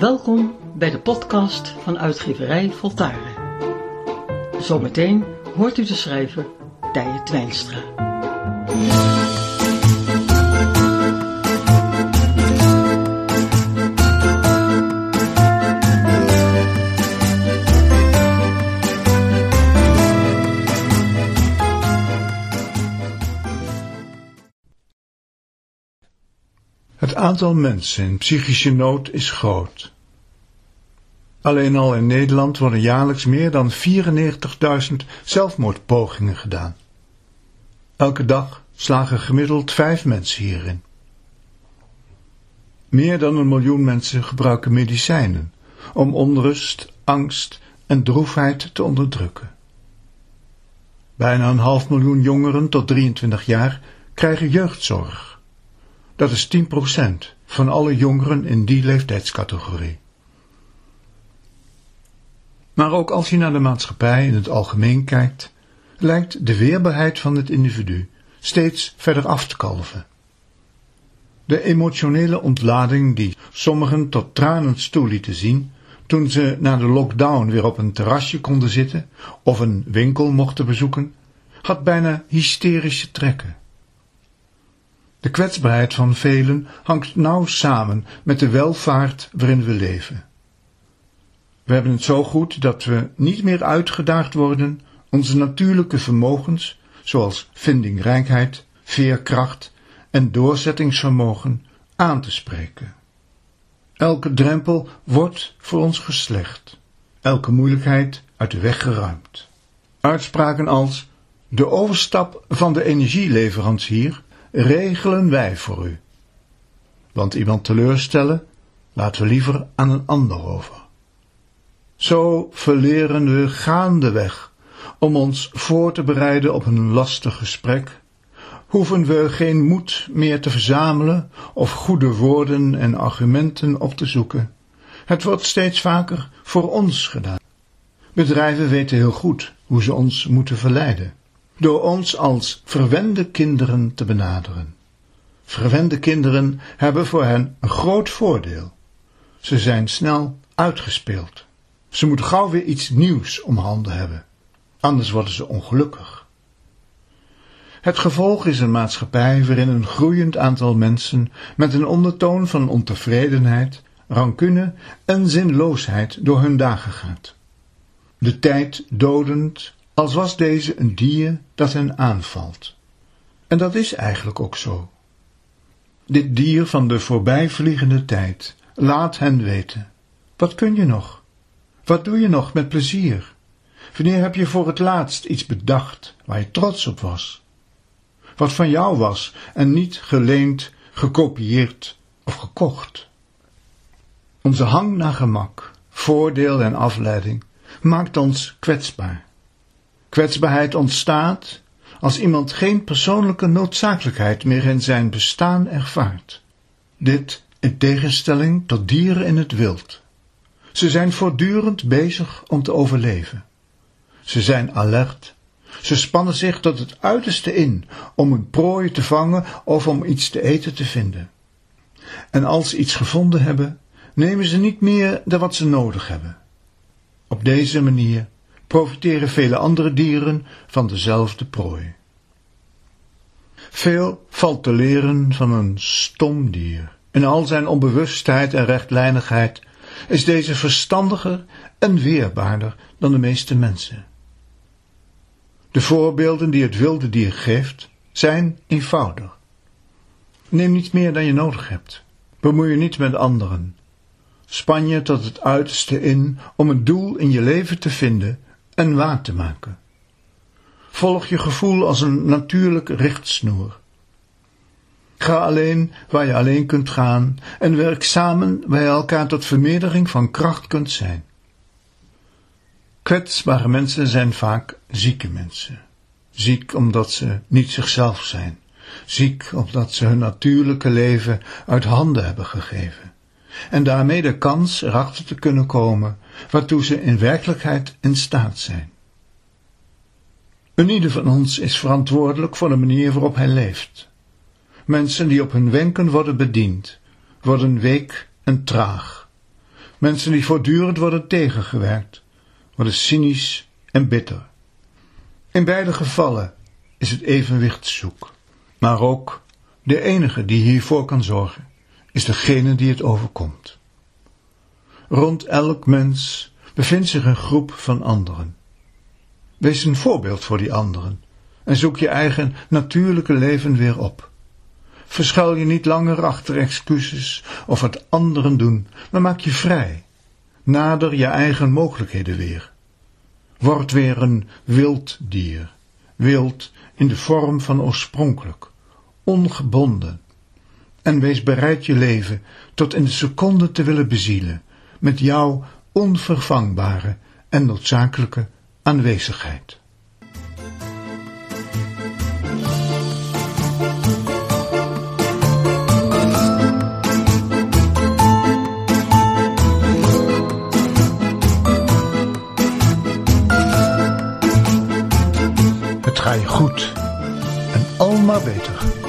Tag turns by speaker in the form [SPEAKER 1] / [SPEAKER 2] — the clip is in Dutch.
[SPEAKER 1] Welkom bij de podcast van uitgeverij Voltaren. Zometeen hoort u de schrijver Tije Twijnstra.
[SPEAKER 2] Het aantal mensen in psychische nood is groot. Alleen al in Nederland worden jaarlijks meer dan 94.000 zelfmoordpogingen gedaan. Elke dag slagen gemiddeld vijf mensen hierin. Meer dan een miljoen mensen gebruiken medicijnen om onrust, angst en droefheid te onderdrukken. Bijna een half miljoen jongeren tot 23 jaar krijgen jeugdzorg dat is 10% van alle jongeren in die leeftijdscategorie. Maar ook als je naar de maatschappij in het algemeen kijkt, lijkt de weerbaarheid van het individu steeds verder af te kalven. De emotionele ontlading die sommigen tot tranen toe lieten zien toen ze na de lockdown weer op een terrasje konden zitten of een winkel mochten bezoeken, had bijna hysterische trekken. De kwetsbaarheid van velen hangt nauw samen met de welvaart waarin we leven. We hebben het zo goed dat we niet meer uitgedaagd worden onze natuurlijke vermogens, zoals vindingrijkheid, veerkracht en doorzettingsvermogen, aan te spreken. Elke drempel wordt voor ons geslecht, elke moeilijkheid uit de weg geruimd. Uitspraken als de overstap van de energieleverancier regelen wij voor u. Want iemand teleurstellen laten we liever aan een ander over. Zo verleren we gaandeweg om ons voor te bereiden op een lastig gesprek, hoeven we geen moed meer te verzamelen of goede woorden en argumenten op te zoeken. Het wordt steeds vaker voor ons gedaan. Bedrijven weten heel goed hoe ze ons moeten verleiden door ons als verwende kinderen te benaderen. Verwende kinderen hebben voor hen een groot voordeel. Ze zijn snel uitgespeeld. Ze moeten gauw weer iets nieuws om handen hebben, anders worden ze ongelukkig. Het gevolg is een maatschappij waarin een groeiend aantal mensen met een ondertoon van ontevredenheid, rancune en zinloosheid door hun dagen gaat. De tijd dodend als was deze een dier dat hen aanvalt. En dat is eigenlijk ook zo. Dit dier van de voorbijvliegende tijd laat hen weten. Wat kun je nog? Wat doe je nog met plezier? Wanneer heb je voor het laatst iets bedacht waar je trots op was? Wat van jou was en niet geleend, gekopieerd of gekocht? Onze hang naar gemak, voordeel en afleiding maakt ons kwetsbaar. Kwetsbaarheid ontstaat als iemand geen persoonlijke noodzakelijkheid meer in zijn bestaan ervaart. Dit in tegenstelling tot dieren in het wild. Ze zijn voortdurend bezig om te overleven. Ze zijn alert. Ze spannen zich tot het uiterste in om een prooi te vangen of om iets te eten te vinden. En als ze iets gevonden hebben, nemen ze niet meer dan wat ze nodig hebben. Op deze manier profiteren vele andere dieren van dezelfde prooi. Veel valt te leren van een stom dier. In al zijn onbewustheid en rechtlijnigheid is deze verstandiger en weerbaarder dan de meeste mensen. De voorbeelden die het wilde dier geeft, zijn eenvoudig. Neem niet meer dan je nodig hebt. Bemoei je niet met anderen. Span je tot het uiterste in om een doel in je leven te vinden en waar te maken. Volg je gevoel als een natuurlijk richtsnoer. Ga alleen waar je alleen kunt gaan en werk samen waar je elkaar tot vermeerdering van kracht kunt zijn. Kwetsbare mensen zijn vaak zieke mensen. Ziek omdat ze niet zichzelf zijn. Ziek omdat ze hun natuurlijke leven uit handen hebben gegeven. En daarmee de kans erachter te kunnen komen waartoe ze in werkelijkheid in staat zijn. Een ieder van ons is verantwoordelijk voor de manier waarop hij leeft. Mensen die op hun wenken worden bediend, worden week en traag. Mensen die voortdurend worden tegengewerkt, worden cynisch en bitter. In beide gevallen is het evenwicht zoek, maar ook de enige die hiervoor kan zorgen, is degene die het overkomt. Rond elk mens bevindt zich een groep van anderen. Wees een voorbeeld voor die anderen en zoek je eigen natuurlijke leven weer op. Verschuil je niet langer achter excuses of wat anderen doen, maar maak je vrij. Nader je eigen mogelijkheden weer. Word weer een wild dier, wild in de vorm van oorspronkelijk, ongebonden. En wees bereid je leven tot in de seconde te willen bezielen, met jouw onvervangbare en noodzakelijke aanwezigheid. Het ga je goed en al maar beter.